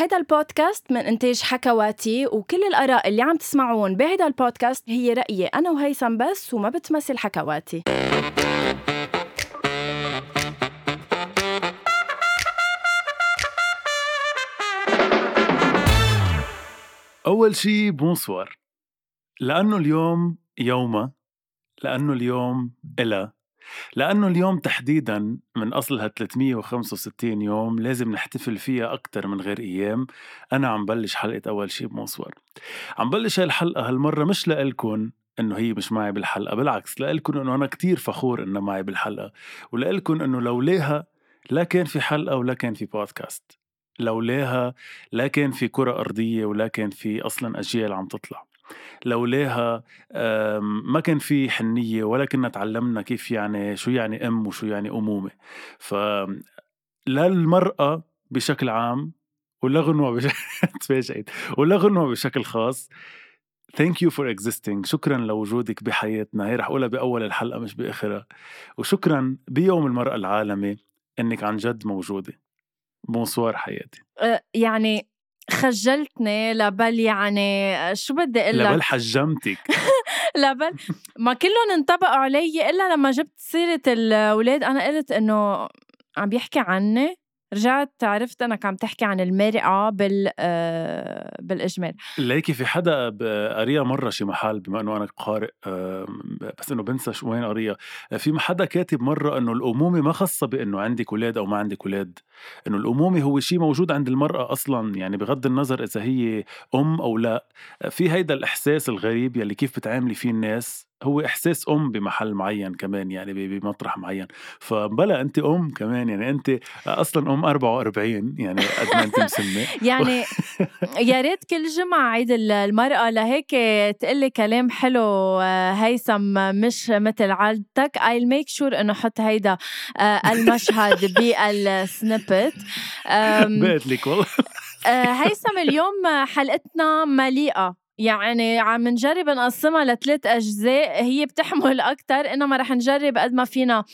هيدا البودكاست من إنتاج حكواتي وكل الآراء اللي عم تسمعون بهيدا البودكاست هي رأيي أنا وهيثم بس وما بتمثل حكواتي. أول شي بونسوار. لأنه اليوم يومها لأنه اليوم إلا لأنه اليوم تحديدا من أصلها 365 يوم لازم نحتفل فيها أكتر من غير أيام. أنا عم بلش حلقة أول شي بمصور عم بلش هالحلقة هالمرة مش لإلكن إنه هي مش معي بالحلقة بالعكس لإلكن إنه أنا كتير فخور إنها معي بالحلقة ولإلكن إنه لولاها لا كان في حلقة ولا كان في بودكاست لولاها لا كان في كرة أرضية ولا كان في أصلا أجيال عم تطلع. لولاها ما كان في حنية ولا كنا تعلمنا كيف يعني شو يعني أم وشو يعني أمومة. ف للمرأة بشكل عام ولغنوة بشكل تفاجئت. ولغنوة بشكل خاص ثانك يو فور existing. شكرا لوجودك بحياتنا. هي رح أقولها بأول الحلقة مش بآخرها. وشكرا بيوم المرأة العالمي إنك عن جد موجودة. بونسوار حياتي. أه، يعني خجلتني لبل يعني شو بدي أقول لك؟ لبل حجمتك. لبل. ما كلهم انطبقوا علي إلا لما جبت سيرة الأولاد. أنا قلت إنه عم بيحكي عني رجعت عرفت انك عم تحكي عن المرأة بال آه، بالإجمال. ليكي في حدا قريها مرة شي محل بما إنه أنا قارئ بس إنه بنسى شو وين قريها في حدا كاتب مرة إنه الأمومة ما خاصة بإنه عندك أولاد أو ما عندك أولاد إنه الأمومة هو شيء موجود عند المرأة أصلا يعني بغض النظر إذا هي أم أو لا. في هيدا الإحساس الغريب يلي كيف بتعاملي فيه الناس. هو إحساس أم بمحل معين كمان يعني بمطرح معين. فبلا انت أم كمان يعني انت أصلا أم 44 يعني قد ما انت مسمه يعني يا ريت كل جمعة عيد المرأة لهيك تقلي كلام حلو آه، هيثم مش مثل عادتك. I'll make sure إنه حط هيدا آه، المشهد بالسنيبت بقت لك والله. آه، هيثم اليوم حلقتنا مليئة. يعني عم نجرب نقسمها لثلاث أجزاء هي بتحمل أكتر إنما رح نجرب قد ما فينا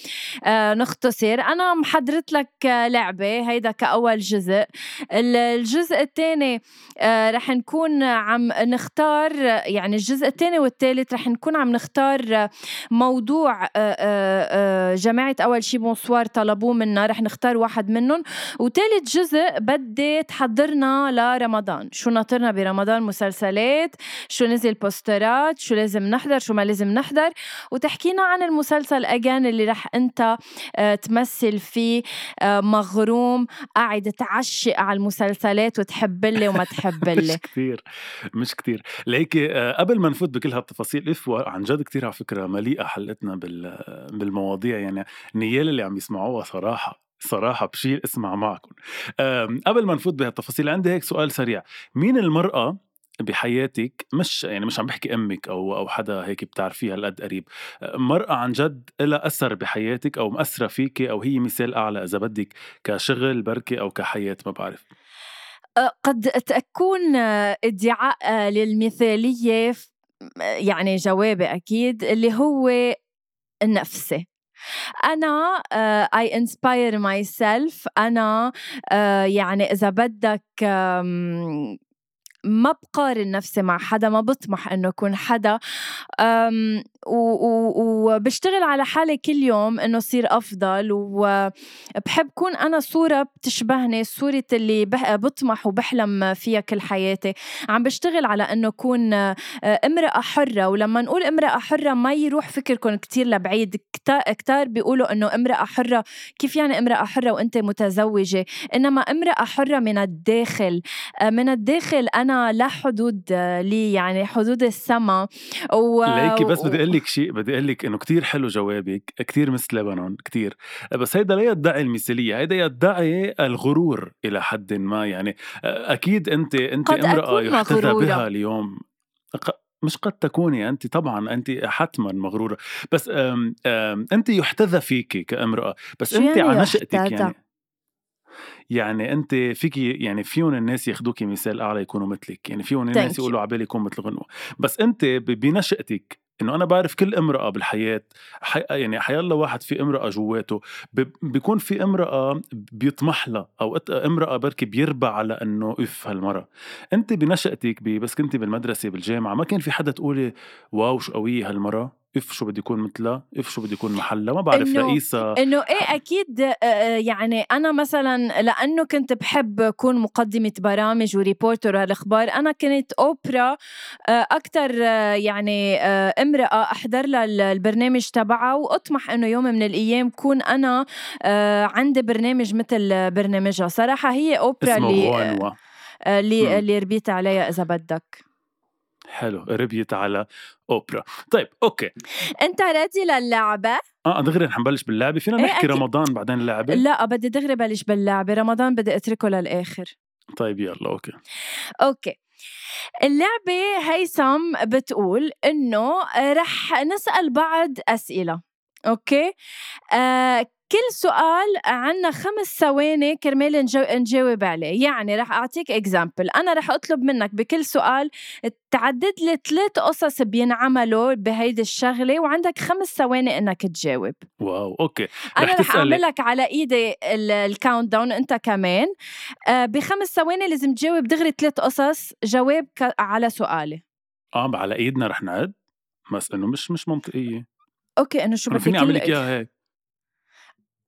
آه، نختصر. أنا محضرت لك لعبة هيدا كأول جزء. الجزء الثاني آه، رح نكون عم نختار يعني الجزء الثاني والثالث رح نكون عم نختار موضوع آه، جماعة أول شي بونسوار طلبوه منا رح نختار واحد منهم. وثالث جزء بدي تحضرنا لرمضان. شو ناطرنا برمضان؟ مسلسلات شو نزل بوسترات شو لازم نحضر شو ما لازم نحضر. وتحكينا عن المسلسل أجان اللي رح أنت آه، تمثل فيه آه، مغروم. قاعد تعشق على المسلسلات وتحب لي وما تحب لي. مش كثير مش كثير ليك آه، قبل ما نفوت بكل هالتفاصيل إف عن جد كثير على فكرة مليئة حلقتنا بالمواضيع. يعني نيال اللي عم يسمعوها صراحة صراحة بشيل اسمع معكم. قبل ما نفوت بهالتفاصيل عندي هيك سؤال سريع. مين المرأة بحياتك مش يعني مش عم بحكي أمك أو أو حدا هيك بتعرفيها هالقد قريب مرأة عن جد لها أثر بحياتك أو مأثرة فيك أو هي مثال أعلى إذا بدك كشغل بركي أو كحياة ما بعرف. قد تكون ادعاء للمثالية يعني جوابي أكيد اللي هو نفسي. أنا I inspire myself أنا يعني إذا بدك ما بقارن نفسي مع حدا ما بطمح إنه أكون حدا. وبشتغل على حالي كل يوم إنه صير أفضل وبحب كون أنا صورة بتشبهني صورة اللي بطمح وبحلم فيها كل حياتي. عم بشتغل على إنه أكون آه، امرأة حرة ولما نقول امرأة حرة ما يروح فكركم كتير لبعيد. كتار بيقولوا إنه امرأة حرة كيف يعني امرأة حرة وأنت متزوجة؟ إنما امرأة حرة من الداخل آه، من الداخل أنا لا حدود لي يعني حدود السما. و... ليكي بس بدي أقول لك شيء بدي أقول لك إنه كثير حلو جوابك كثير مثل لبنان كثير بس هيدا لا يدعي المثالية هيدا يدعي الغرور إلى حد ما يعني أكيد أنت أنت امرأة يحتذى بها اليوم. مش قد تكوني أنت طبعا أنت حتما مغرورة. بس آم آم أنت يحتذى فيك كامرأة. بس أنت يعني على نشأتك يعني يعني أنت فيكي يعني فيهم الناس ياخذوكي مثال أعلى يكونوا مثلك. يعني فيهم الناس يقولوا عبالي يكون مثل غنوه بس أنت بنشأتك إنه أنا بعرف كل امرأة بالحياة حي... يعني حيلا واحد في امرأة جواته ب... بيكون في امرأة بيطمح لها. أو امرأة بركي بيربى على إنه اف هالمرة. أنت بنشأتك. بس كنت بالمدرسة بالجامعة ما كان في حدا تقولي wow شو قوية هالمرة؟ إف شو بدي يكون مثلها إف شو بدي يكون محلها ما بعرف رئيسة. إنه إيه أكيد آه، آه، يعني أنا مثلا لأنه كنت بحب أكون مقدمة برامج و reporter هالاخبار أنا كنت أوبرا أكثر يعني امرأة أحضر لها البرنامج تبعها وأطمح إنه يوم من الأيام كون أنا عندي برنامج مثل برنامجها. صراحة هي أوبرا اللي اللي اللي ربيت عليها إذا بدك. حلو ربيت على أوبرا. طيب okay. أنت ready للعبة؟ آه دغري رح نبلش باللعبة. فينا إيه، نحكي إيه رمضان بعدين اللعبة؟ لا بدي دغري بلش باللعبة. رمضان بدي أتركه للآخر. طيب يلا okay. okay. اللعبة هيثم بتقول إنه رح نسأل بعض أسئلة okay؟ آه كل سؤال عنا خمس ثواني كرمال نجاوب عليه. يعني رح أعطيك example أنا رح أطلب منك بكل سؤال تعدد لي ثلاث قصص بينعملوا بهيدي الشغلة وعندك خمس ثواني إنك تجاوب. wow okay. أنا رح أعمل لك على إيدي ال count down أنت كمان. آه بخمس ثواني لازم تجاوب دغري ثلاث قصص. جواب على سؤالي. آه على إيدنا رح نعد. بس إنه مش مش منطقية. okay إنه شو بدك فيني اعمل لك؟ إياها هيك؟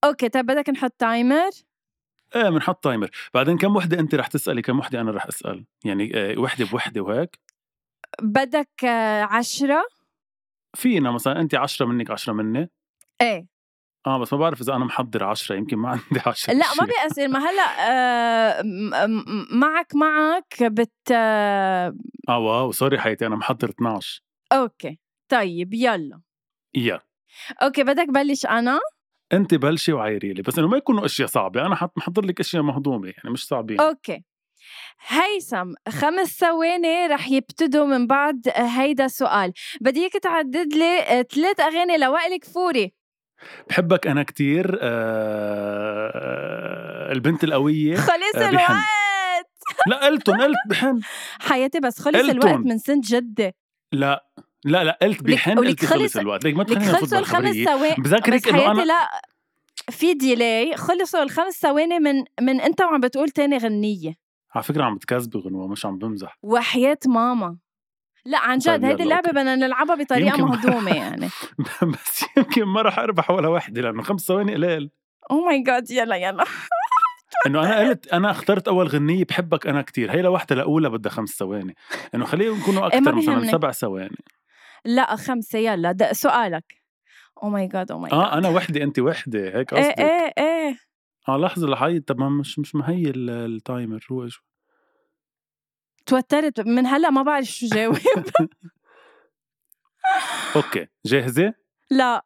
okay طيب بدك نحط timer إيه بنحط تايمر بعدين كم وحدة أنت رح تسألي؟ كم وحدة أنا رح أسأل؟ يعني آه، وحدة بوحدة وهيك؟ بدك آه، عشرة؟ فينا مثلا أنت عشرة منك عشرة مني. إيه. آه بس ما بعرف إذا أنا محضر عشرة يمكن ما عندي عشرة لا ما بيأثر ما هلأ آه معك معك بت آه wow sorry حياتي أنا محضر 12 okay. طيب يلا. يلا. okay بدك بلش أنا؟ انت بلشي وعايري لي بس إنه ما يكونوا إشياء صعبة أنا حط محضر لك إشياء مهضومة يعني مش صعبين. okay. هيثم خمس ثواني رح يبتدوا من بعد هيدا السؤال بدي إياك تعدد لي ثلاث أغاني لوائل كفوري بحبك أنا كتير آه البنت القوية خلص آه الوقت. لا قلتن قلت بحن. حياتي بس خلص الوقت من سنة جدة. لا. لا لا قلت بحن قلت خلص الوقت. ليك ما تخلينا خلصوا الخمس ثواني. بذكرك إنه أنا لا في ديلاي. خلصوا الخمس ثواني من من أنت وعم بتقول تاني غنية. على فكرة عم بتكذبي غنوة مش عم بمزح. وحياة ماما. لا عن جد طيب هيدي اللعبة بدنا نلعبها بطريقة مهضومة يعني. بس يمكن ما راح أربح ولا وحدة لأنه خمس ثواني قليل. oh my God يلا يلا. إنه أنا قلت أنا اخترت أول غنية بحبك أنا كتير. هي لوحدها لأولى بدها خمس ثواني. إنه خليهم يكونوا إيه، أكثر مثلا سبع ثواني. لا خمسة يلا سؤالك. oh my God oh my God آه أنا وحدة انت وحدة هيك إيه، قصدك؟ إيه إيه. إيه آه لحظة لحي طب مش مش مهي ال timer هو شو توترت من هلأ ما بعرف شو جاوب. okay جاهزة؟ لا.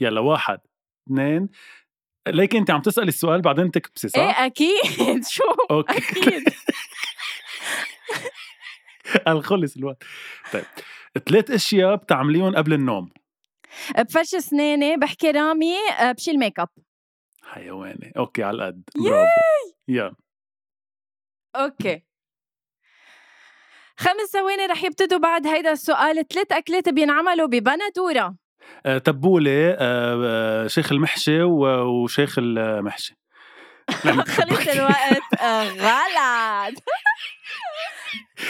يلا واحد اثنين. ليك انت عم تسألي السؤال بعدين تكبسي صح؟ إيه أكيد. شو؟ okay. أكيد. الخلص الوقت. طيب. ثلاث أشياء بتعمليهم قبل النوم. بفرش أسناني بحكي رامي آه، بشيل ميك أب. حيواني okay على القد. برافو. يلا أوكي. خمس ثواني رح يبتدوا بعد هيدا السؤال. ثلاث أكلات بينعملوا ببندوره آه، تبولة آه، شيخ المحشي وشيخ المحشي. خلص الوقت. غلط.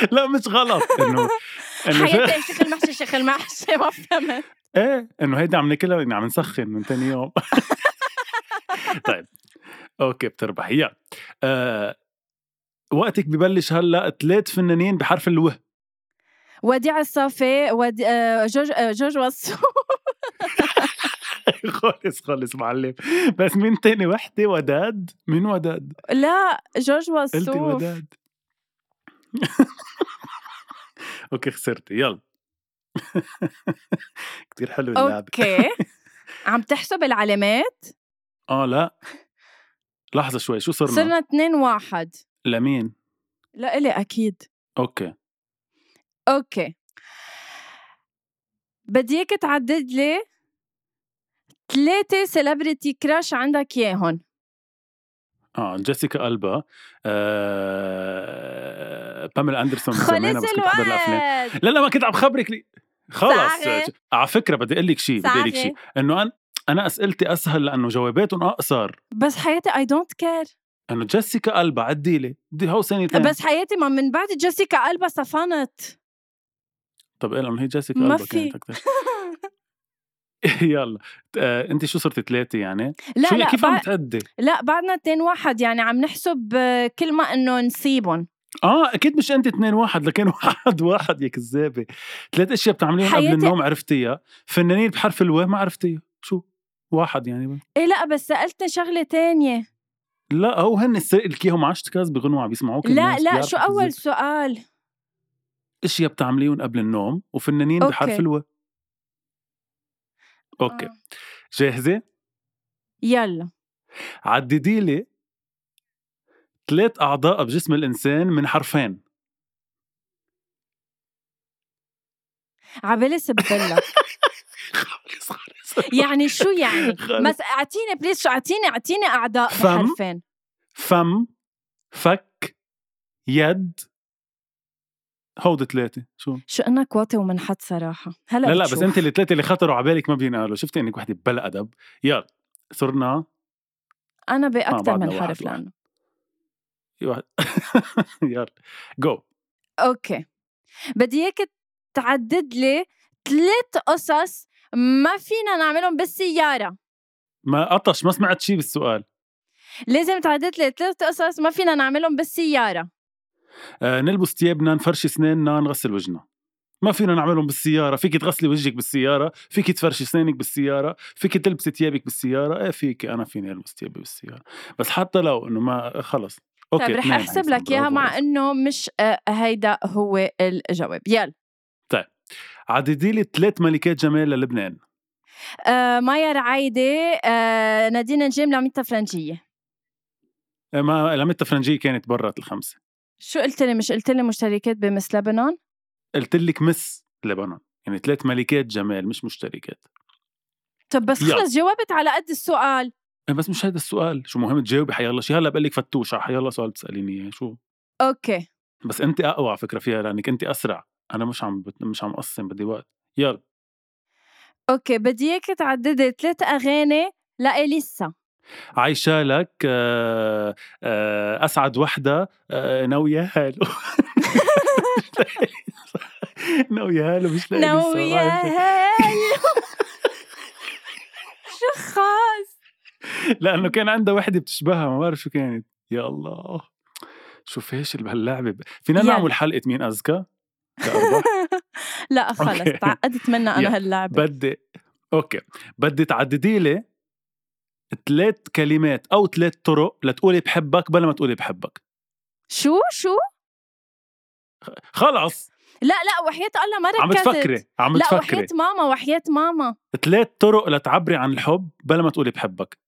لا مش غلط. إنه حياتي شيخ المحشي شيخ المحشي ما فهمت. إيه إنه هيدي عم ناكلها عم نسخن من ثاني يوم. طيب okay بتربح. يا آه وقتك ببلش هلأ ثلاث فنانين بحرف الواو وديع الصافي ودي... آه جورج آه جورج وسو. خلص خلص معلم. بس مين تاني وحدة وداد؟ مين وداد؟ لا جورج وسو قلتي وداد. okay خسرتي يلا. كثير حلو اللعبة. okay. عم تحسب العلامات؟ آه لا. لحظة شوي شو صرنا؟ صرنا اتنين واحد. لمين؟ لا إلي أكيد. okay. okay. بدي اياك تعدد لي ثلاثة celebrity crush عندك اياهم آه جيسيكا ألبا آه... باميلا أندرسون خلص الوقت لا لا ما كنت عم خبرك لي. خلص صاغة. على فكرة بدي أقول لك شيء بدي أقول لك. شيء إنه أنا أنا أسئلتي أسهل لأنه جواباتهم أقصر. بس حياتي I don't care إنه جيسيكا ألبا عدي لي بدي هو ثانيتين بس حياتي ما من بعد جيسيكا ألبا صفنت طب قال انه هي جيسيكا في. كانت أكثر يلا. آه، انت شو صرتي ثلاثة يعني؟ لا شو لا كيف عم تعدي لا بعدنا اتنين واحد يعني عم نحسب كل ما إنه نسيبهم. آه أكيد مش انت اثنين واحد لكن واحد واحد يا كذابة. ثلاث أشياء بتعمليهم قبل النوم عرفتيها. فنانين بحرف الواو ما عرفتيها. شو؟ واحد يعني. إيه لا بس سألتني شغلة تانية. لا هو هن لك إياهم 10 كاس بغنوا عم بيسمعوك لا لا شو كذاب. سؤال؟ أشياء بتعمليهم قبل النوم وفنانين أوكي. بحرف الواو أوكي. آه. جاهزة؟ يلا. عددي لي ثلاث أعضاء بجسم الإنسان من حرفين. عبالي سبلك يعني شو يعني. بس أعطيني please شو؟ أعطيني أعطيني أعضاء فم. بحرفين. فم فك يد هود ثلاثة شو؟ شو انك واطي ومنحط صراحة. هلأ لا لا بس. أنت الثلاثة اللي خطروا على بالك ما بينقالوا شفتي إنك وحدة بلا أدب. يلا صرنا أنا بأكثر من حرف. لأنه. يلا جو okay. بدي إياك تعدد لي ثلاث قصص ما فينا نعملهم بالسيارة. ما قطش ما سمعت شيء بالسؤال. لازم تعدد لي ثلاث قصص ما فينا نعملهم بالسيارة. نلبس ثيابنا نفرشي اسناننا نغسل وجهنا ما فينا نعملهم بالسيارة. فيك تغسلي وجهك بالسيارة فيك تفرشي اسنانك بالسيارة فيك تلبسي ثيابك بالسيارة. إيه فيك. أنا فيني ألبس ثيابي بالسيارة. بس حتى لو إنه ما خلص. okay طيب رح أحسب لك إياها مع. إنه مش آه، هيدا هو الجواب. يلا. عددي لي ثلاث ملكات جمال للبنان. آه مايا رعيدي آه نادين نجيم لاميتا فرنجية. آه، لاميتا فرنجية كانت برات الخمسة. شو قلت لي؟ مش قلت لي مشتركات ب Miss لبنان؟ قلت لك Miss لبنان. يعني ثلاث ملكات جمال مش مشتركات. طب بس يلا. خلص جاوبت على قد السؤال. إيه بس مش هذا السؤال. شو مهم تجاوبي؟ حيالله شي هلا بقول لك فتوش حيالله سؤال بتساليني إياه شو؟ okay. بس أنت أقوى على فكرة فيها لأنك أنت أسرع. أنا مش عم بت... مش عم أقسم بدي وقت. يلا. okay بدي اياك تعددي ثلاث أغاني لإليسا. عايشة لك آه آه أسعد وحدة آه ناوية هالو ناوية هالو مش لاقي ناوية هالو شو خاص لأنه كان عندها وحدة بتشبهها ما بعرف شو كانت يا الله شو فاشل بهاللعبه فينا. نعمل حلقة مين اذكى لأربح؟ لا خلص. تعقدت منها أنا يلا. هاللعبة بدي okay بدي تعددي لي ثلاث كلمات أو ثلاث طرق لتقولي بحبك بلا ما تقولي بحبك. شو؟ شو؟ خلص. لا لا وحياة الله ما ركزت. عم تفكري عم لا تفكري. وحياة ماما وحياة ماما. ثلاث طرق لتعبري عن الحب بلا ما تقولي بحبك.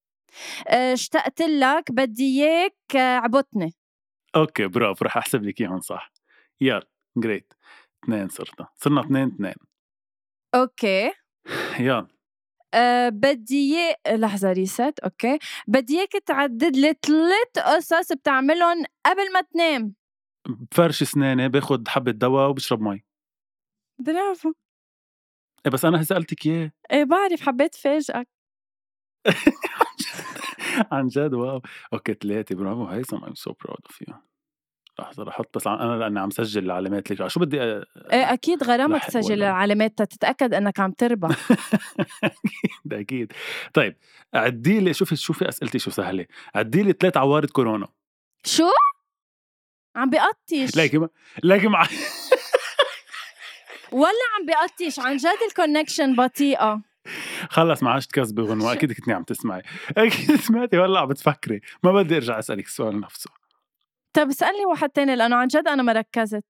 آه، اشتقت لك بدي إياك آه، عبطني. okay برافو رح أحسب لك إياهم صح. يلا جريت اثنين صرنا. صرنا اثنين اثنين. أوكي. يلا. أه بدي لحظة rest أوكي. بدي اياك تعدد لي ثلاث قصص بتعملهم قبل ما تنام. بفرش اسناني باخد حبة دواء وبشرب مي. برافو. إيه بس أنا سألتك إياه. إيه بعرف حبيت فاجئك. عن جد؟ واو. أوكي ثلاثة برافو هيثم I'm so proud of you. لحظة رح أحط بس أنا لأني عم سجل العلامات لك. شو بدي أ... إيه أكيد غرامة لحق تسجل ولا- العلامات تتأكد إنك عم تربح. ده أكيد. طيب عدي لي شوفي شوفي أسئلتي شو سهلة. عدي لي ثلاث عوارض كورونا. شو؟ عم بقطش لكن ما... لكن مع... ولا عم بقطش عن جد ال connection بطيئة. خلص ما عشت كذبة غنوة أكيد كنتي عم تسمعي. أكيد سمعتي ولا عم بتفكري. ما بدي أرجع أسألك السؤال نفسه. طب اسألني واحد تاني لأنه عن جد أنا ما ركزت.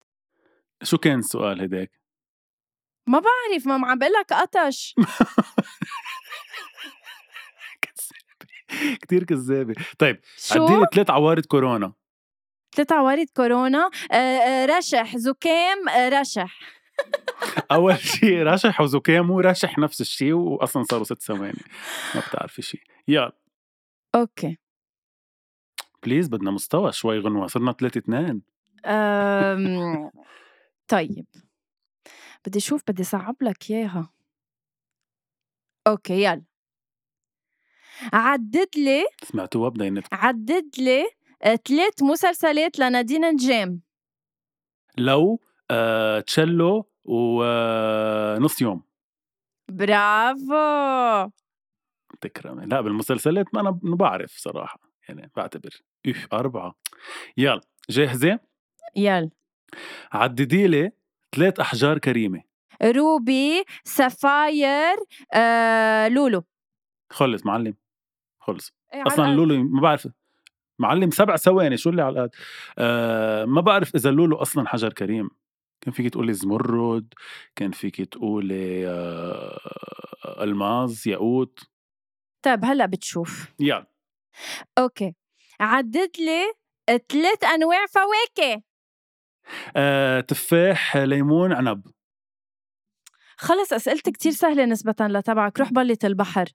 شو كان السؤال هداك؟ ما بعرف ما عم بقول لك قطش. كثير كذابة. طيب شو؟ عدي لي ثلاث عوارض كورونا. ثلاث عوارض كورونا. آه، آه، رشح زكام آه، رشح. أول شيء رشح وزكام ورشح نفس الشيء واصلا صاروا ست ثواني. ما بتعرفي شيء يلا. أوكي. please بدنا مستوى شوي غنوة صرنا ثلاثة اثنين. أم... طيب. بدي شوف بدي صعب لك إياها. أوكي يلا. عدد لي سمعتوها بدينت عدد لي ثلاث مسلسلات لنادين نجيم لو آه تشلو ونص يوم. برافو. تكرمي. لا بالمسلسلات ما أنا بعرف صراحة. يعني بعتبر. اف أربعة. يلا جاهزة؟ يلا. عددي لي ثلاث أحجار كريمة. روبي سفاير آه، لولو. خلص معلم. خلص. إيه أصلا على لولو ما بعرف. معلم سبع ثواني شو اللي على القد آه ما بعرف إذا لولو أصلا حجر كريم. كان فيك تقولي زمرد كان فيك تقولي آه ألماظ ياقوت. طيب هلأ بتشوف. يلا. أوكي. عدد لي ثلاث أنواع فواكه. آه تفاح ليمون عنب. خلص أسئلتي كتير سهلة نسبه لتبعك روح بلة البحر.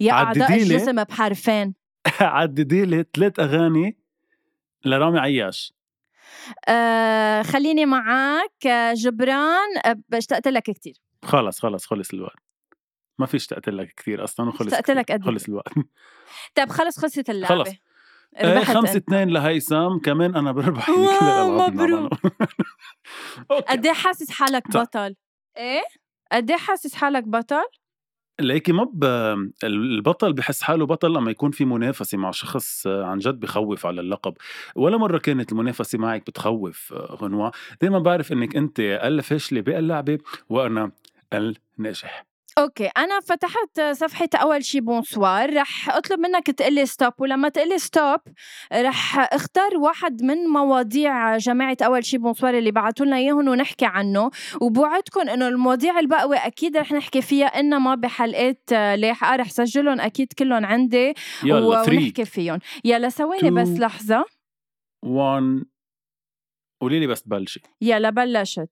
يا أعضاء. الجسم بحرفين. عددي لي ثلاث أغاني لرامي عياش. آه خليني معك آه، جبران آه، اشتقت لك كتير. خلص خلص خلص الوقت. ما في اشتقت لك كثير أصلا وخلص اشتقت. لك قد إيه؟ خلص الوقت طيب خلص خلصت اللعبة خلص. آه ربحت خمسة. اثنين لهيثم كمان أنا بربح واو، مبروك. قد إيه حاسس حالك طيب. بطل إيه قد إيه حاسس حالك بطل ليكي ما ب... البطل بحس حاله بطل لما يكون في منافسة مع شخص عن جد بخوف على اللقب ولا مرة كانت المنافسة معك بتخوف غنوة دايما بعرف إنك أنت الفاشلة باللعبة وأنا الناجح أوكي أنا فتحت صفحة أول شي bonsoir رح أطلب منك تقلي stop ولما تقلي stop رح اختار واحد من مواضيع جماعة أول شي bonsoir اللي بعثوا لنا إياهم ونحكي عنه. وبوعدكم إنه المواضيع الباقيه أكيد رح نحكي فيها إنما بحلقات لاحقة رح سجلهم أكيد كلهم عندي يلا و- 3 ونحكي فيهم. يلا ثواني. بس لحظة. 1 قولي لي بس تبلشي يلا بلشت.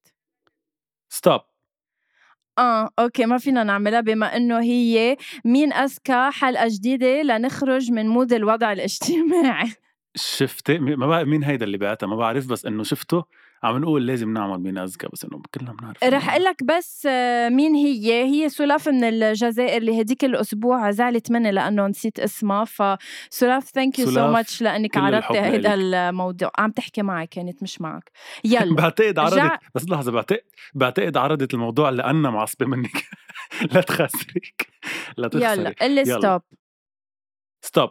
stop آه أوكي ما فينا نعملها بما إنه هي مين اذكى حلقة جديدة لنخرج من mood الوضع الاجتماعي. شفتي ما بعرف مين هيدا اللي بعتها؟ ما بعرف بس إنه شفته. عم نقول لازم نعمل مين اذكى بس إنه كلنا بنعرف رح أقول لك بس آه، مين هي؟ هي سلاف من الجزائر اللي هديك الأسبوع زعلت مني لأنه نسيت اسمها. فسلاف thank you so much لإنك عرضتي لإلك. الموضوع. عم تحكي معي كانت مش معك. يلا بعتقد عرضت رجع- بس لحظة بعتقد بعتقد عرضت الموضوع لأنا معصبة منك. لا تخسرك لا تخسري يلا. قلي. stop stop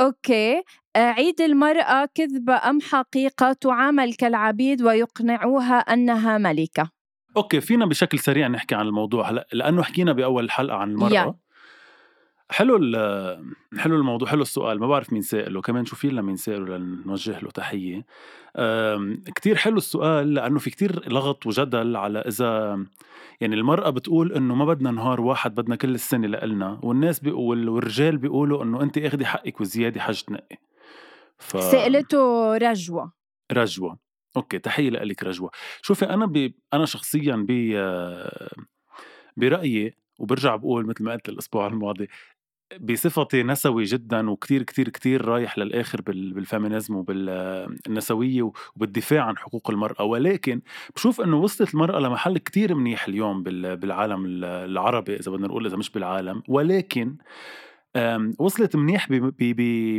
أوكي. آه، عيد المرأة كذبة أم حقيقة تعامل كالعبيد ويقنعوها أنها ملكة؟ أوكي فينا بشكل سريع نحكي عن الموضوع هلأ لأنه حكينا بأول حلقة عن المرأة. يلا. حلو ال- حلو الموضوع حلو السؤال ما بعرف مين سائله كمان شوفي لنا مين سائله لنوجه له تحية. أم، كتير حلو السؤال لأنه في كتير لغط وجدل على إذا يعني المرأة بتقول إنه ما بدنا نهار واحد بدنا كل السنة لإلنا والناس بيقول والرجال بيقولوا إنه انت إخدي حقك وزيادة حج تنقي ف... سألته رجوة. رجوة. أوكي تحية لك رجوة. شوفي أنا ب... أنا شخصيا ب برأيي وبرجع بقول مثل ما قلت الأسبوع الماضي بصفتي نسوي جدا وكتير كتير كتير رايح للآخر بال- بال feminism وبالنسويه وبالدفاع عن حقوق المرأة. ولكن بشوف إنه وصلت المرأة لمحل كتير منيح اليوم بال- بالعالم ال- العربي إذا بدنا نقول إذا مش بالعالم. ولكن وصلت منيح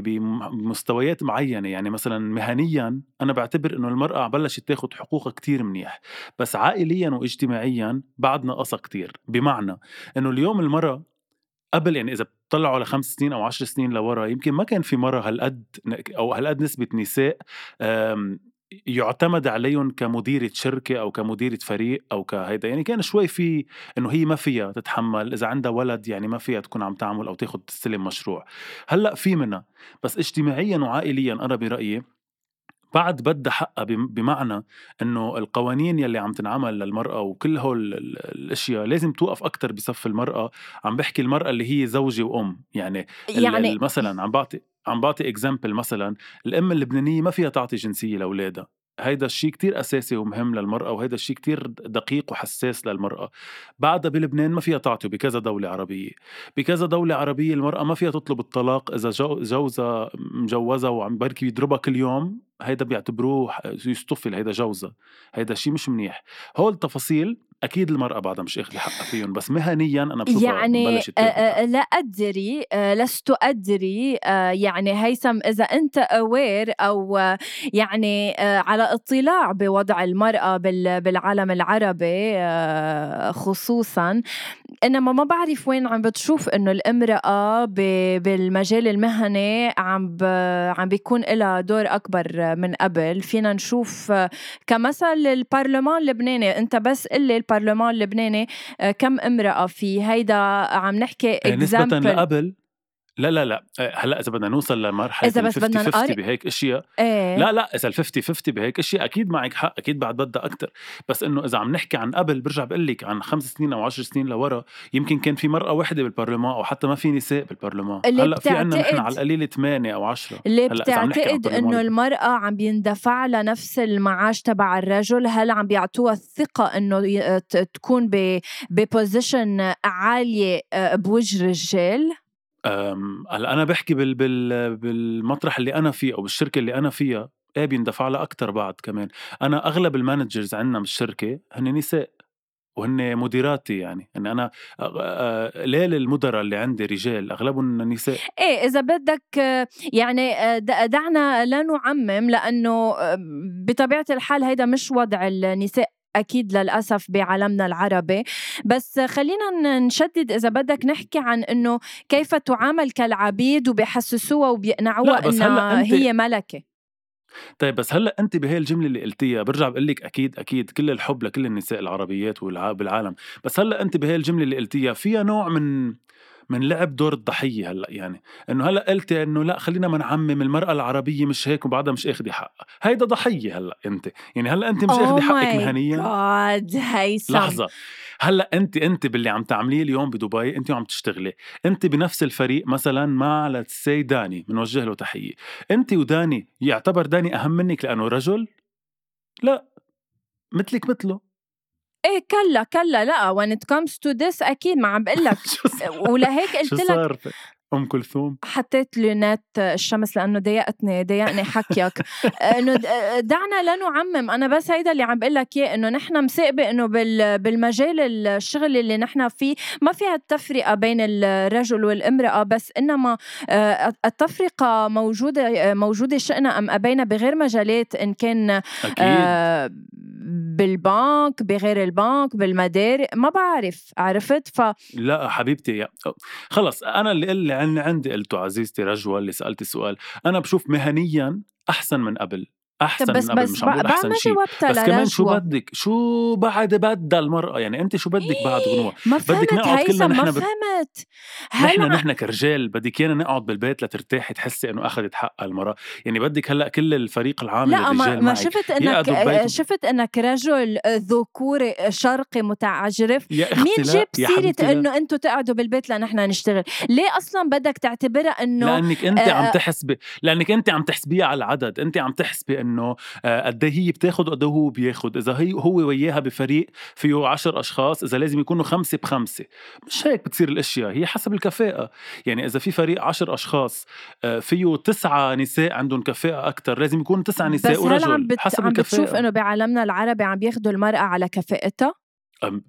بمستويات معينة. يعني مثلا مهنيا أنا بعتبر إنه المرأة بلشت تاخد حقوقها كتير منيح. بس عائليا واجتماعيا بعدنا قصة كتير. بمعنى إنه اليوم المرأة قبل يعني إذا بتطلعوا على خمس سنين أو عشر سنين لورا يمكن ما كان في مرة هالقد أو هالقد نسبة نساء يعتمد عليهم كمديرة شركة أو كمديرة فريق أو كهيدا. يعني كان شوي في إنه هي ما فيها تتحمل إذا عندها ولد يعني ما فيها تكون عم تعمل أو تاخد تستلم مشروع. هلأ في منها بس اجتماعيا وعائليا أنا برأيي بعد بدها حقها بم- بمعنى إنه القوانين يلي عم تنعمل للمرأة وكل هول ال- ال- الأشياء لازم توقف أكثر بصف المرأة. عم بحكي المرأة اللي هي زوجة وأم. يعني يعني مثلا عم بعطي عم بعطي اكزامبل مثلا الأم اللبنانية ما فيها تعطي جنسية لأولادها. هيدا الشيء كتير أساسي ومهم للمرأة وهيدا الشيء كتير دقيق وحساس للمرأة. بعدها بلبنان ما فيها تعطي بكذا دولة عربية. بكذا دولة عربية المرأة ما فيها تطلب الطلاق إذا جو- جوزها مجوزها وعم بركي يضربها كل يوم هيدا بيعتبروه يصطفل هيدا جوزة هيدا شيء مش منيح. هول التفاصيل أكيد المرأة بعدها مش اخذه حقها فيهم بس مهنيا أنا بشوفها يعني آه لا أدري آه لست أدري آه يعني هيثم إذا أنت اوير أو آه يعني آه على اطلاع بوضع المرأة بالعالم العربي آه خصوصا إنما ما بعرف وين عم بتشوف إنه الامرأة بالمجال المهني عم عم بيكون لها دور أكبر من قبل. فينا نشوف آه، كمثل البرلمان اللبناني أنت قل قلي البرلمان اللبناني آه، كم امرأة فيه هيدا عم نحكي نسبة لقبل لا لا لا. آه، هلأ إذا بدنا نوصل لمرحلة إذا بس بدنا 50 بهيك إشياء. إيه؟ لا لا إذا ال 50 50 بهيك إشياء أكيد معك حق أكيد بعد بدها أكثر بس إنه إذا عم نحكي عن قبل برجع بقول لك عن خمس سنين أو عشر سنين لورا يمكن كان في مرأة وحدة بالبرلمان أو حتى ما في نساء بالبرلمان. هلأ في عندنا نحن على القليل 8 أو 10 اللي بتعتقد إنه المرأة عم بيندفع لها نفس المعاش تبع الرجل هل عم بيعطوها الثقة إنه تكون ب position عالية آه، بوجه رجال هلا أنا بحكي بال بال بالمطرح اللي أنا فيه أو بالشركة اللي أنا فيها إيه بيندفع لها أكثر بعد كمان؟ أنا أغلب ال managers عندنا بالشركة هن نساء وهن مديراتي يعني. إن أنا ليل المدراء اللي عندي رجال أغلبهم نساء. إيه إذا بدك يعني دعنا لا نعمم لأنه بطبيعة الحال هيدا مش وضع النساء. أكيد للأسف بعالمنا العربي. بس خلينا نشدد إذا بدك نحكي عن إنه كيف تعامل كالعبيد وبيحسسوها وبيقنعوها إنها هي ملكة. طيب بس هلأ أنت بهي الجملة اللي قلتيها برجع بقول لك أكيد أكيد كل الحب لكل النساء العربيات بالعالم. بس هلأ أنت بهي الجملة اللي قلتيها فيها نوع من من لعب دور الضحية هلأ يعني. إنه هلأ قلتي إنه لأ خلينا ما نعمم المرأة العربية مش هيك وبعدها مش اخذي حقها. هيدا ضحية هلأ أنت. يعني هلأ أنت مش اخذي حقك مهنيا. لحظة. هلأ أنت أنت باللي عم تعمليه اليوم بدبي أنت عم تشتغلي. أنت بنفس الفريق مثلا مع لتسي داني بنوجه له تحية. أنت وداني يعتبر داني أهم منك لأنه رجل؟ لأ. مثلك مثله. إيه كلا كلا لا when it comes to this أكيد ما عم بقول لك ولهيك قلت لك؟ أم كلثوم؟ حطيت لونات الشمس لأنه ضايقتني ضايقني حكيك. إنه دعنا لا نعمم أنا بس هيدا اللي عم بقول لك إياه إنه نحن مساقبه إنه بالمجال الشغل اللي نحن فيه ما فيها التفرقة بين الرجل والامرأة بس إنما آه، التفرقة موجودة موجودة شئنا أم أبينا بغير مجالات إن كان أكيد. آه، بالبنك بغير البنك بالمدارس ما بعرف عرفت؟ ف لا حبيبتي خلص أنا اللي عندي قلته عزيزتي رجوة اللي سالتي السؤال. أنا بشوف مهنيا أحسن من قبل. أحسن بس من قبل بس مش عم أحسن شيء. بس كمان شو بدك؟ شو بعد بدها المراه يعني أنت شو بدك بعد غنوة؟ ما فهمت بدك نقعد كلنا نحن ما فهمت. نحن نحن كرجال بدك إيانا نقعد بالبيت لترتاحي تحسي إنه أخذت حقها المرأة. يعني بدك هلأ كل الفريق العامل لأ الرجال ما, ما شفت إنك شفت إنك رجل ذكوري شرقي متعجرف. مين جاب سيرة إنه أنتم تقعدوا بالبيت لنحن نشتغل؟ ليه أصلا بدك تعتبرها إنه لأنك أنت عم آه، تحسبي لأنك أنت عم تحسبيها على العدد. أنت عم تحسبي إنه آه، قد إيه هي بتاخذ وقد إيه هو بياخذ إذا هي هو وياها بفريق فيه عشر أشخاص إذا لازم يكونوا خمسة بخمسة. مش هيك بتصير الأشياء هي حسب الكفاءة. يعني إذا في فريق عشر أشخاص آه، فيه تسعة نساء عندهم كفاءة أكثر لازم يكون تسعة نساء بس ورجل هل عم بت... حسب عم الكفاءة. بتشوف إنه بعالمنا العربي عم بياخذوا المرأة على كفاءتها؟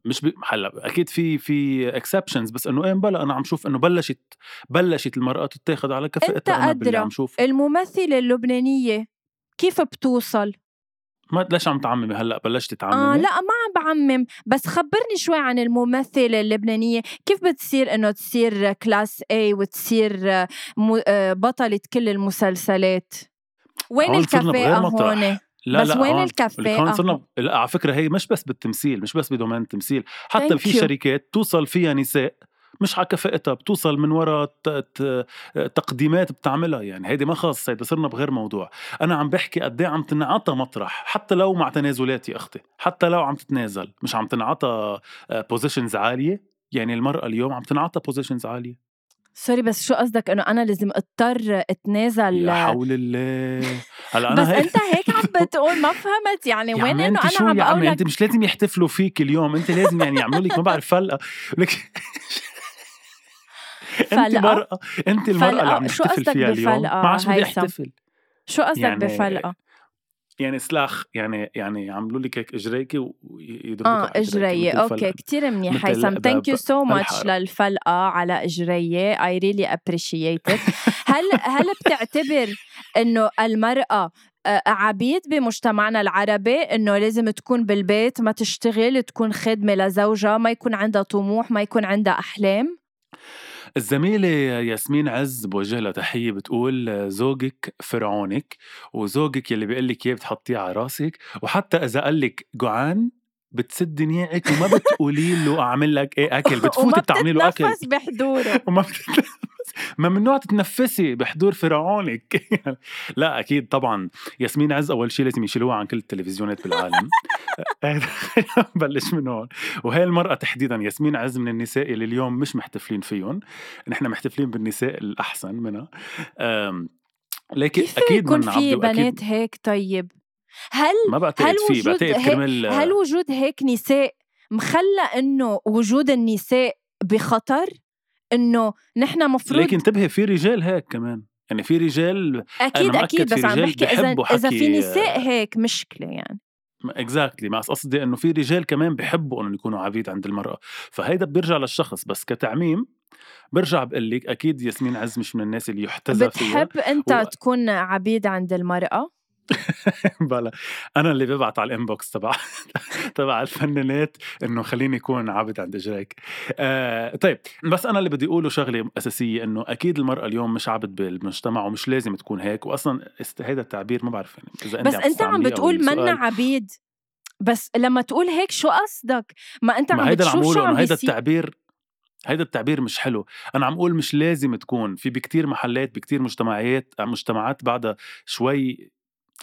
مش ب... هلا أكيد في في exceptions بس إنه إيه بلا أنا عم شوف إنه بلشت بلشت المرأة تتاخذ على كفاءتها انت شوف الممثلة اللبنانية كيف بتوصل؟ ما ليش عم تعممي هلأ؟ بلشتي تعممي؟ آه لأ ما عم بعمم. بس خبرني شوي عن الممثلة اللبنانية. كيف بتصير إنه تصير class A وتصير آه، بطلة كل المسلسلات؟ وين الكفاءة هون؟ لا بس لا وين الكفاءة؟ صرنا لأ على فكرة هي مش بس بالتمثيل مش بس بدومين التمثيل حتى Thank في you. شركات توصل فيها نساء. مش على كفاءتها بتوصل من وراء تقديمات بتعملها يعني هيدي ما خاص هيدا صرنا بغير موضوع. أنا عم بحكي قد إيه عم تنعطى مطرح حتى لو مع تنازلات يا أختي حتى لو عم تتنازل مش عم تنعطى بوزيشنز عالية؟ يعني المرأة اليوم عم تنعطى بوزيشنز عالية. سوري بس شو قصدك إنه أنا لازم أضطر أتنازل؟ لا حول الله. هلأ أنا بس هيك... أنت هيك عم بتقول ما فهمت. يعني وين إنه أنا عم بقول لك أنت مش لازم يحتفلوا فيك اليوم أنت لازم يعني يعملوا لك ما بعرف فلقة. لك أنت مرأة. أنت المرأة اللي عم نحتفل فيها اليوم؟ ما عادش بدي أحتفل. شو قصدك يعني بفلقة؟ يعني سلاخ يعني يعني يعملوا لك هيك إجريكي ويضربوك آه إجرية. أوكي كثير منيح هيثم. thank you so much للفلقه على إجرية. I really appreciate هل هل بتعتبر إنه المرأة آه، عبيد بمجتمعنا العربي إنه لازم تكون بالبيت ما تشتغل تكون خدمة لزوجها ما يكون عندها طموح ما يكون عندها أحلام؟ الزميلة ياسمين عز بوجه لها تحية بتقول زوجك فرعونك وزوجك يلي بيقول لك إياه بتحطيه على راسك وحتى إذا قال لك جوعان بتسدي نيعك وما بتقولي له أعمل لك إيه أكل بتفوتي بتعملي له أكل. بحضوره وما ممنوع تتنفسي بحضور فرعونك. لا أكيد طبعا. ياسمين عز أول شيء لازم يشيلوها عن كل التلفزيونات بالعالم. بلش من هون. وهي المرأة تحديدا. ياسمين عز من النساء اللي اليوم مش محتفلين فيهم نحن محتفلين بالنساء الأحسن منها. لكن أكيد يكون في بنات هيك طيب؟ هل ما بعتقد هل في بعتقد كرمال هل وجود هيك نساء مخلى إنه وجود النساء بخطر؟ إنه نحن مفروض لكن انتبهي في رجال هيك كمان. يعني في رجال أكيد أكيد بس عم بحكي إذا إذا في نساء هيك مشكلة يعني. اكزاكتلي exactly. قصدي إنه في رجال كمان بحبوا انه يكونوا عبيد عند المرأة. فهيدا بيرجع للشخص. بس كتعميم برجع بقول لك أكيد ياسمين عز مش من الناس اللي يحتذى فيها. بتحب أنت و... تكون عبيد عند المرأة؟ بلا. أنا اللي ببعت على الإنبوكس تبع تبع الفنانات إنه خليني اكون عابد عند إجريك. آه طيب بس أنا اللي بدي أقوله شغلة أساسية إنه أكيد المرأة اليوم مش عبد بالمجتمع ومش لازم تكون هيك واصلا هذا التعبير ما بعرف يعني إذا بس أنت عم بتقول منا عبيد. بس لما تقول هيك شو قصدك؟ ما أنت عم بتشوف شو عم هيدا التعبير هيدا التعبير مش حلو. أنا عم أقول مش لازم تكون في بكتير محلات بكتير مجتمعات مجتمعات بعدها شوي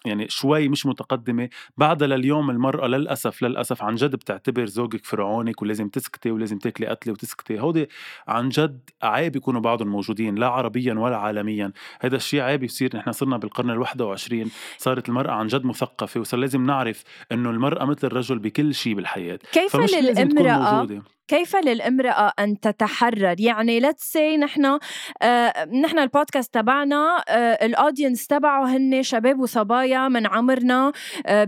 يعني شوي مش متقدمة بعدها لليوم المرأة للأسف للأسف عن جد بتعتبر زوجك فرعونك ولازم تسكتي ولازم تاكلي قتلة وتسكتي. هودي عن جد عيب يكونوا بعضهم موجودين لا عربيا ولا عالميا. هذا الشيء عيب يصير نحن صرنا بالقرن الواحد وعشرين صارت المرأة عن جد مثقفة وصار لازم نعرف إنه المرأة مثل الرجل بكل شيء بالحياة. كيف للامرأة كيف للامرأة أن تتحرر؟ يعني let's say نحن آه نحن البودكاست تبعنا آه ال audience تبعه هن شباب وصبايا من عمرنا آه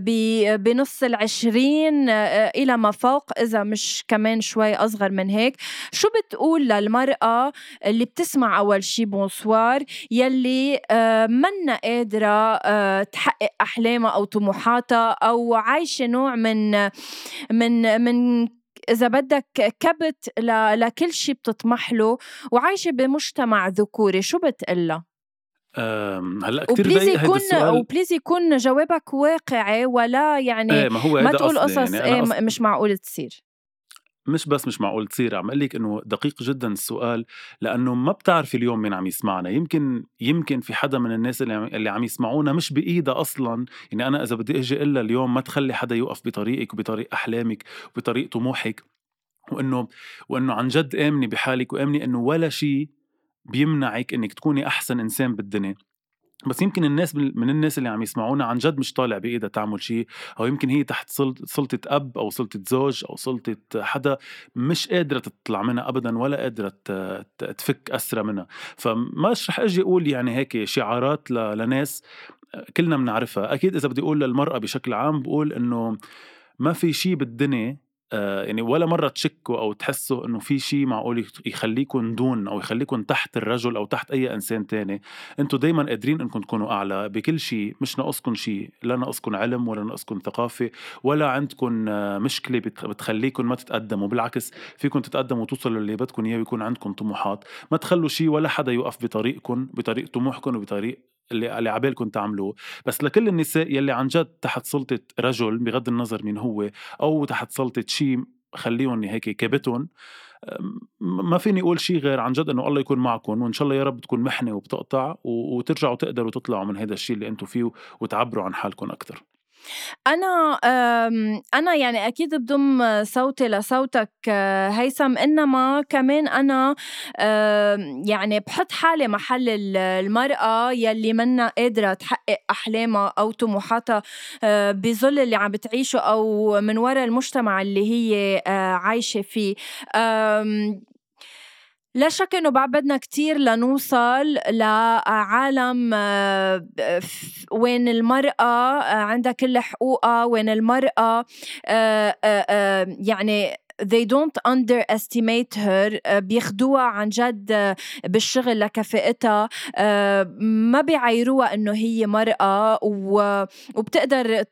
بنص العشرين إلى ما فوق إذا مش كمان شوي أصغر من هيك. شو بتقول للمرأة اللي بتسمع أول شي bonsoir يلي منا قادرة تحقق أحلامها أو طموحاتها أو عايشة نوع من من من إذا بدك كبت ل... لكل شيء بتطمح له وعايشة بمجتمع ذكوري شو بتقلها هلأ كثير و please يكون السؤال... و please يكون جوابك واقعي ولا يعني إيه ما, هو ما تقول قصص يعني إيه. مش معقول تصير مش بس مش معقول تصير عم أقول لك إنه دقيق جدا السؤال لأنه ما بتعرفي اليوم مين عم يسمعنا. يمكن يمكن في حدا من الناس اللي عم, اللي عم يسمعونا مش بإيدها أصلا. يعني أنا إذا بدي أجي إلا اليوم ما تخلي حدا يوقف بطريقك وبطريق أحلامك وبطريق طموحك. وإنه وإنه عن جد آمني بحالك وآمني إنه ولا شيء بيمنعك إنك تكوني أحسن إنسان بالدنيا. بس يمكن الناس من الناس اللي عم يسمعونا عن جد مش طالع بإيدها تعمل شيء أو يمكن هي تحت سلطة أب أو سلطة زوج أو سلطة حدا مش قادرة تطلع منها ابدا ولا قادرة تفك اسرى منها. فمش رح أجي أقول يعني هيك شعارات لناس كلنا بنعرفها. أكيد إذا بدي أقول للمرأة بشكل عام بقول إنه ما في شيء بالدنيا يعني ولا مرة تشكوا أو تحسوا إنه في شيء معقول يخليكم دون أو يخليكم تحت الرجل أو تحت أي إنسان تاني. أنتوا دايما قادرين إنكم تكونوا أعلى بكل شيء مش ناقصكم شيء لا ناقصكم علم ولا ناقصكم ثقافة ولا عندكم آه، مشكلة بتخليكم ما تتقدموا. بالعكس فيكم تتقدموا وتوصلوا اللي بدكم إياه ويكون عندكم طموحات. ما تخلوا شيء ولا حدا يوقف بطريقكم بطريق طموحكم وبطريق اللي اللي عبالكم تعملوا بس لكل النساء يلي عن جد تحت سلطة رجل بغض النظر مين هو أو تحت سلطة شيء خليهم هيك كابتهم ما فيني أقول شيء غير عن جد إنه الله يكون معكم وإن شاء الله يا رب تكون محنة وبتقطع وترجعوا تقدروا تطلعوا من هذا الشيء اللي أنتم فيه وتعبروا عن حالكم أكثر أنا أنا يعني أكيد بضم صوتي لصوتك هيثم. إنما كمان أنا يعني بحط حالي محل المرأة يلي منا قادرة تحقق أحلامها أو طموحاتها بظل اللي عم بتعيشه أو من وراء المجتمع اللي هي عايشة فيه. لا شك إنه بعد بدنا كتير لنوصل لعالم آه، وين المرأة عندها كل حقوقها وين المرأة يعني they don't underestimate her آه، بياخدوها عن جد آه، بالشغل لكفاءتها آه، ما بيعايروها إنه هي مرأة وبتقدر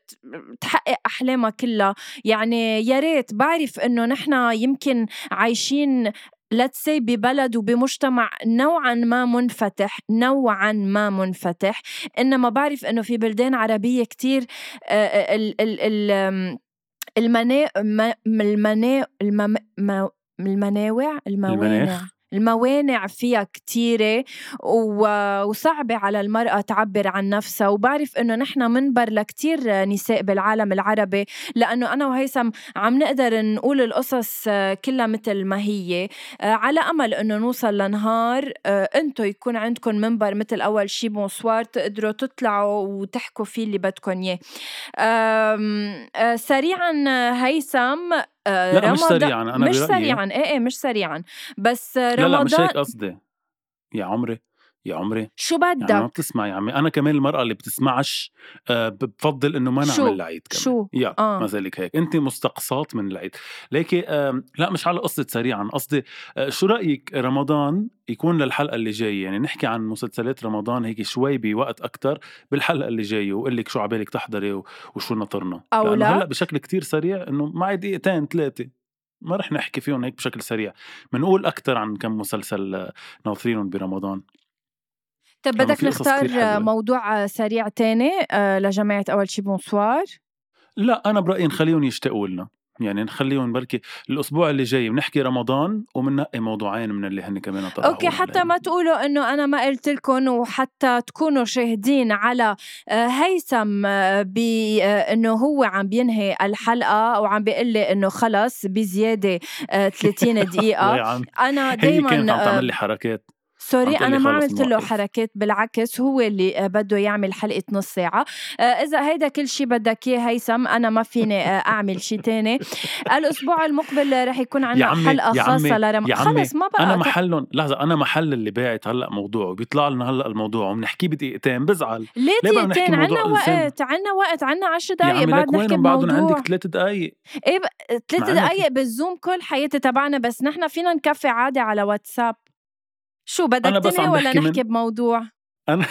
تحقق أحلامها كلها. يعني يا ريت بعرف إنه نحن يمكن عايشين let's say ببلد وبمجتمع نوعا ما منفتح نوعا ما منفتح. إنما بعرف إنه في بلدان عربية كتير ال ال ال المنا المنا المناوع الموانع فيها كتيرة وصعبة على المرأة تعبر عن نفسها. وبعرف إنه نحن منبر لكتير نساء بالعالم العربي لأنه أنا وهيثم عم نقدر نقول القصص كلها مثل ما هي. على أمل إنه نوصل لنهار أنتو يكون عندكم منبر مثل أول شي بونسوار تقدروا تطلعوا وتحكوا فيه اللي بدكم إياه. سريعا هيثم آه، لا مش سريعا أنا مش سريعا. إيه إيه مش سريعا. بس رمضان لا لا مش هيك قصدي. يا عمري. يا عمري. شو بدك؟ يعني ما بتسمع يا عمي. أنا كمان المرأة اللي بتسمعش آه بفضل إنه ما نعمل العيد كمان. شو؟ يا آه. ما ذلك هيك. انت مستقصاة من العيد. ليكي آه لا مش على قصة سريعا. قصدي آه شو رأيك رمضان يكون للحلقة اللي جاية؟ يعني نحكي عن مسلسلات رمضان هيك شوي بوقت أكتر بالحلقة اللي جاية وقول لك شو عبالك تحضري وشو ناطرنا أو لا. هلأ بشكل كتير سريع إنه معي دقيقتين ثلاثة ما رح نحكي فيهم هيك بشكل سريع. بنقول أكتر عن كم مسلسل آه، ناطرينهم برمضان. طب بدك نختار موضوع سريع تاني آه، لجماعة أول شي بونسوار. لا أنا برأيي نخليهم يشتاقوا لنا. يعني نخليهم بركي الأسبوع اللي جاي بنحكي رمضان وبننقي موضوعين من اللي هن كمان طرحوا okay حتى ما تقولوا إنه أنا ما قلت لكم وحتى تكونوا شاهدين على آه، هيثم آه، بانه هو عم بينهي الحلقة وعم بيقول لي إنه خلص بزيادة 30 دقيقة. أنا دائما هي كانت عم تعمل لي حركات. sorry أنا ما عملت له حركات بالعكس هو اللي آه، بده يعمل حلقة نص ساعة. آه، إذا هيدا كل شيء بدك إياه هيثم أنا ما فيني آه، أعمل شيء تاني. الأسبوع المقبل رح يكون عندنا حلقة خاصة لرمضان خلص ما بقى أنا محلهم لحظة أنا محل اللي باعت هلأ موضوع وبيطلع لنا هلأ الموضوع وبنحكيه بدقيقتين بزعل. ليه دقيقتين؟ عنا وقت عنا وقت عنا 10 دقائق بعد نحكي بموضوع عندك ثلاث دقائق إيه ثلاث دقائق بال Zoom كل حياتي تبعنا بس نحن فينا نكفي عادي على واتساب. شو بدك عم ولا نحكي من... بموضوع؟ أنا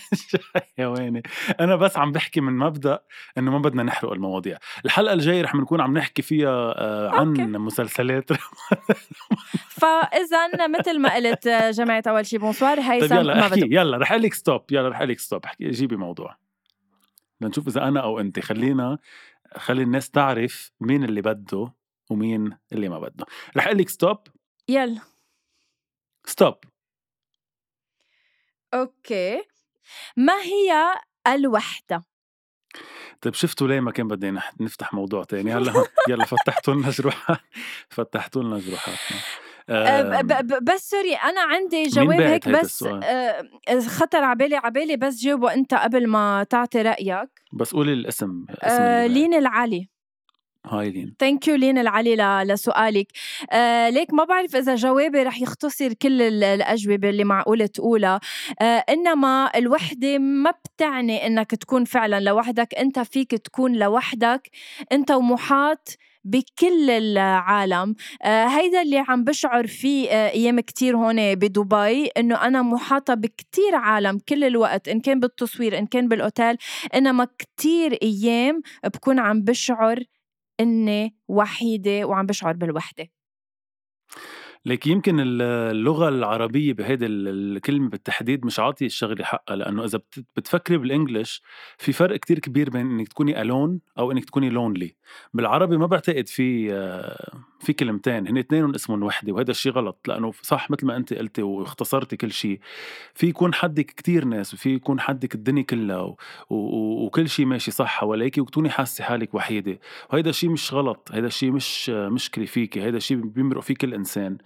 يا ويني أنا بس عم بحكي من مبدأ إنه ما بدنا نحرق المواضيع. الحلقة الجاية رح نكون عم نحكي فيها آه، عن okay. مسلسلات. فاذا مثل ما قلت آه، جماعة أول شيء bonsoir هيثم طيب يلا أحكي. يلا رح قلك stop يلا رح قلك stop احكي جيبي موضوع. لنشوف إذا أنا أو انت. خلينا خلي الناس تعرف مين اللي بده ومين اللي ما بده. رح قلك stop يلا. stop okay. ما هي الوحدة؟ طيب شفتوا ليه ما كان بدي نفتح موضوع تاني؟ هلا يلا فتحتوا لنا جروحات. فتحتوا لنا جروحاتنا. أه بس sorry أنا عندي جواب هيك بس أه خطر على بالي بس جاوبه أنت قبل ما تعطي رأيك. بس قولي الاسم اسم أه لين العلي هاي لين. thank you لين العلي لسؤالك. آه ليك ما بعرف إذا جوابي رح يختصر كل الأجوبة اللي معقول تقولها. آه إنما الوحدة ما بتعني إنك تكون فعلا لوحدك. أنت فيك تكون لوحدك. أنت ومحاط بكل العالم. آه هيدا اللي عم بشعر فيه آه أيام كتير هون بدبي إنه أنا محاطة بكتير عالم كل الوقت إن كان بالتصوير إن كان بالأوتيل. إنما كتير أيام بكون عم بشعر إني وحيدة وعم بشعر بالوحدة. لك يمكن اللغة العربية بهيدي الكلمة بالتحديد مش عاطية الشغلة حقها لأنه إذا بتفكري بالإنجلش في فرق كتير كبير بين إنك تكوني ألون أو إنك تكوني لونلي بالعربي ما بعتقد في في كلمتين هن اثنين اسمهم وحدة وهذا الشيء غلط لأنه صح مثل ما أنت قلتي واختصرتي كل شيء في يكون حدك كتير ناس وفي يكون حدك الدنيا كلها و... و... وكل شيء ماشي صح حواليك وتكوني حاسة حالك وحيدة. وهذا الشيء مش غلط هذا الشيء مش مشكلة فيكي هذا الشيء بيمرق فيه كل إنسان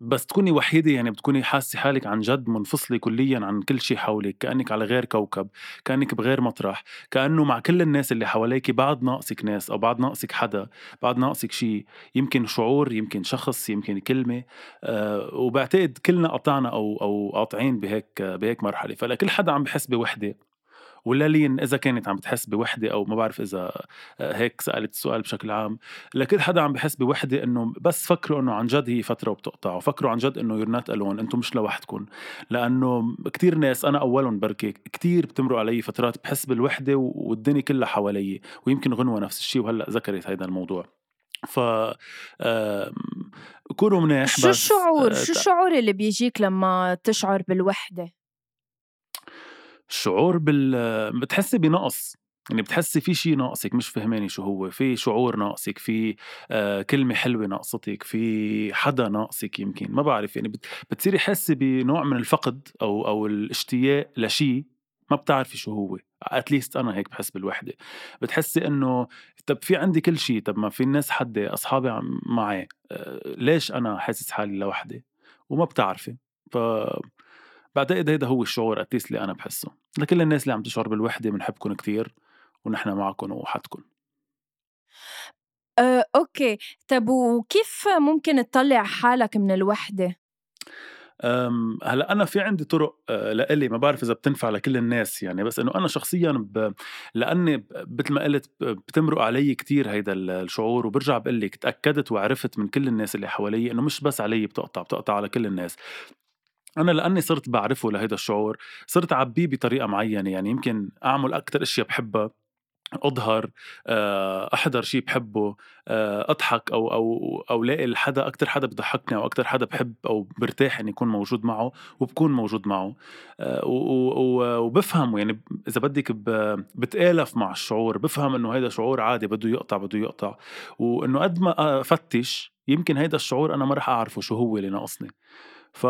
بس تكوني وحيدة يعني بتكوني حاسة حالك عن جد منفصلة كليا عن كل شيء حولك كأنك على غير كوكب كأنك بغير مطرح كأنه مع كل الناس اللي حواليك بعد ناقصك ناس أو بعد ناقصك حدا بعد ناقصك شيء يمكن شعور يمكن شخص يمكن كلمة أه وبعتقد كلنا قطعنا أو أو قاطعين بهيك بهيك مرحلة. فلكل حدا عم بحس بوحدة. ولا لين إذا كانت عم بتحس بوحدة أو ما بعرف إذا آه، هيك سألت السؤال بشكل عام لكل حدا عم بحس بوحدة إنه بس فكروا إنه عن جد هي فترة وبتقطع وفكروا عن جد إنه you're not alone أنتم مش لوحدكم لأنه كتير ناس أنا أولهم بركي كتير بتمرق علي فترات بحس بالوحدة والدنيا كلها حوالي ويمكن غنوة نفس الشيء وهلأ ذكرت هذا الموضوع. ف كونوا منيح شو الشعور؟ شو الشعور اللي بيجيك لما تشعر بالوحدة؟ الشعور بال بتحسي بنقص يعني بتحسي في شيء ناقصك مش فهماني شو هو في شعور ناقصك في آه كلمة حلوة ناقصتك في حدا ناقصك يمكن ما بعرف يعني بتصيري حاسة بنوع من الفقد أو أو الاشتياق لشيء ما بتعرفي شو هو اتليست أنا هيك بحس بالوحدة. بتحسي إنه طب في عندي كل شيء طب ما في الناس حدي أصحابي معي آه ليش أنا حاسس حالي لوحدي؟ وما بتعرفي ف بعتقد هيدا هو الشعور اتليست اللي أنا بحسه. لكل الناس اللي عم تشعر بالوحدة بنحبكم كتير ونحن معكم ووحدكم أه، أوكي. طب وكيف ممكن تطلع حالك من الوحدة؟ هلأ أنا في عندي طرق أه، لإلي. ما بعرف إذا بتنفع لكل الناس يعني بس إنه أنا شخصيا ب... لأني مثل ما قلت بتمرق علي كتير هيدا الشعور وبرجع بقول لك تأكدت وعرفت من كل الناس اللي حوالي إنه مش بس علي بتقطع بتقطع على كل الناس. أنا لأني صرت بعرفه لهيدا الشعور صرت أعبيه بطريقة معينة يعني يمكن أعمل أكتر أشياء بحبها أظهر آه، أحضر شيء بحبه آه، أضحك أو أو أو لاقي حدا أكثر حدا بضحكني أو أكثر حدا بحب أو برتاح إني اكون موجود معه وبكون موجود معه آه، وبفهم يعني إذا بدك بتآلف مع الشعور بفهم إنه هيدا شعور عادي بده يقطع بده يقطع وإنه قد ما أفتش يمكن هيدا الشعور أنا ما رح أعرفه شو هو اللي ناقصني. ف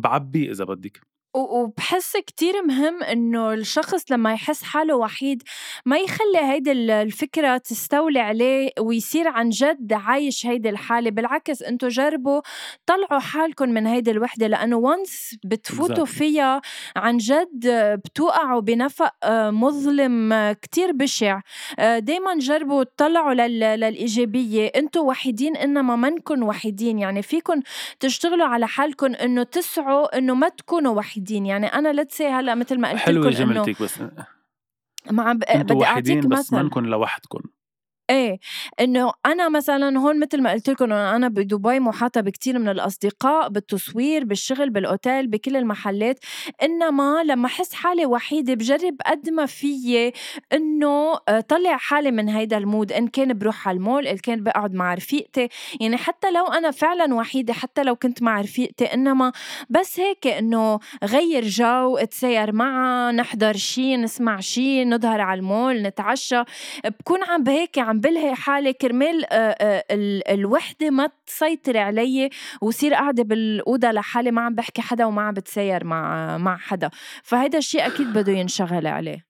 بعبيه إذا بدك. وبحس كتير مهم إنه الشخص لما يحس حاله وحيد ما يخلي هيدي الفكرة تستولي عليه ويصير عن جد عايش هيدي الحالة بالعكس أنتم جربوا طلعوا حالكم من هيدي الوحدة لأنه وانس بتفوتوا فيها عن جد بتوقعوا بنفق آه، مظلم آه، كتير بشع. آه، دايما جربوا تطلعوا للإيجابية. أنتم وحيدين إنما منكن وحيدين يعني فيكم تشتغلوا على حالكم إنه تسعوا إنه ما تكونوا وحيدين. وحيدين يعني أنا لتسي هلأ مثل ما قلت لكم حلوة جملتك بس. ما بدي أعطيك بس مثل. منكم لوحدكم إيه إنه أنا مثلا هون مثل ما قلت لكم أنا بدبي محاطة بكثير من الأصدقاء بالتصوير بالشغل بالأوتيل بكل المحلات إنما لما أحس حالي وحيدة بجرب قد ما فيي إنه آه، طلع حالي من هيدا المود إن كان بروح على المول إن كان بقعد مع رفيقتي. يعني حتى لو أنا فعلا وحيدة حتى لو كنت مع رفيقتي إنما بس هيك إنه غير جو اتسير معها نحضر شيء نسمع شيء نظهر على المول نتعشى بكون عم بهيك عم عم بلهي حالي كرمال الوحدة ما تسيطر علي وصير قاعدة بالأوضة لحالي ما عم بحكي حدا وما عم بتسير مع مع حدا. فهيدا الشيء أكيد بده ينشغل عليه.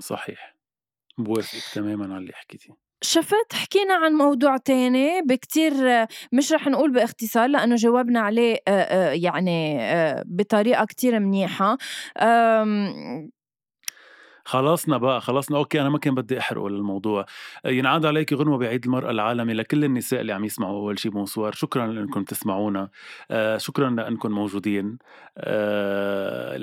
صحيح. بوافقك تماما على اللي حكيتي شفت؟ حكينا عن موضوع تاني بكتير مش رح نقول باختصار لأنه جاوبنا عليه يعني بطريقة كتير منيحة. خلصنا بقى خلصنا. okay أنا ما كان بدي احرق الموضوع. ينعاد عليك غنوة بعيد المراه العالمي لكل النساء اللي عم يسمعوا أول شيء bonsoir شكرا لإنكم تسمعونا. آه شكرا لإنكم موجودين. آه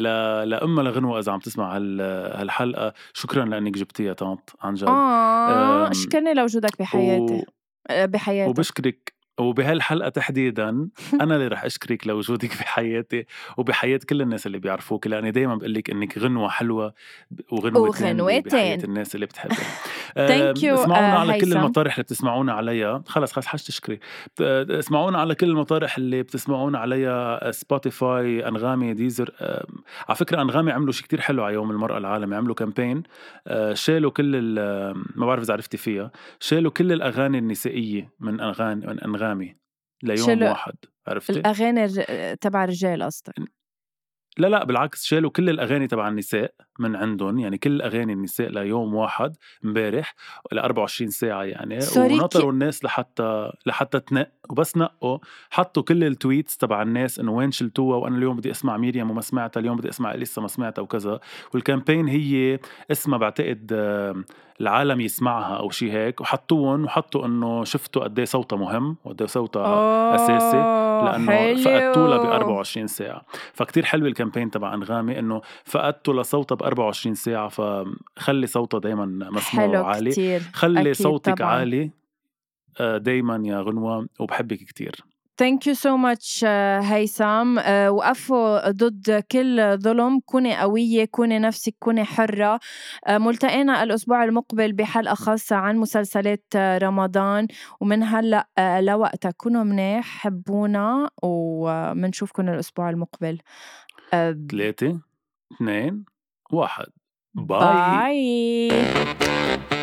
لأمها لغنوه إذا عم تسمع هالحلقة. شكرا لإنك جبتيها طنط عن جد. آه شكرني لوجودك بحياتي. و... آه، بحياتي وبشكرك. وبهالحلقة تحديدا أنا اللي رح أشكرك لوجودك بحياتي وبحياة كل الناس اللي بيعرفوك لأني دايما بقول لك إنك غنوة حلوة وغنوتين بحياة الناس اللي بتحبك thank you اسمعونا uh, على كل المطارح اللي بتسمعونا عليها. خلص خلص حاج تشكري. اسمعونا على كل المطارح اللي بتسمعونا عليها Spotify أنغامي Deezer على فكرة أنغامي عملوا شيء كتير حلو على يوم المرأة العالمي عملوا كامبين آه، شالوا كل ما بعرف إذا عرفتي فيها شالوا كل الأغاني النسائية من اغاني من أنغامي. انغامي ليوم واحد عرفتي؟ الأغاني تبع الرجال قصدك لا لا بالعكس شالوا كل الأغاني تبع النساء من عندهم يعني كل أغاني النساء ليوم واحد امبارح ل 24 ساعة يعني ونطروا الناس لحتى لحتى تنق وبس نقوا حطوا كل ال tweets تبع الناس إنه وين شلتوها وأنا اليوم بدي أسمع مريم وما سمعتها اليوم بدي أسمع إليسا ما سمعتها وكذا وال campaign هي اسمها بعتقد العالم يسمعها أو شيء هيك وحطوهم وحطوا إنه شفتوا قد إيه صوتها مهم وقد إيه صوتها أساسي لأنه فقدتوا لها ب 24 ساعة فكتير حلو ال campaign تبع أنغامي إنه فقدتوا لصوتها ب 24 ساعة فخلي صوتها دايما مسموع وعالي كتير. خلي صوتك طبعاً. عالي آه، دايما يا غنوة وبحبك كتير thank you so much هيثم وقفوا ضد كل ظلم. كوني قوية كوني نفسك كوني حرة. uh, ملتقينا الأسبوع المقبل بحلقة خاصة عن مسلسلات uh, رمضان. ومن هلأ uh, لوقتها كونوا منيح حبونا. ومنشوفكم الأسبوع المقبل. ثلاثة اثنين واحد. bye, bye.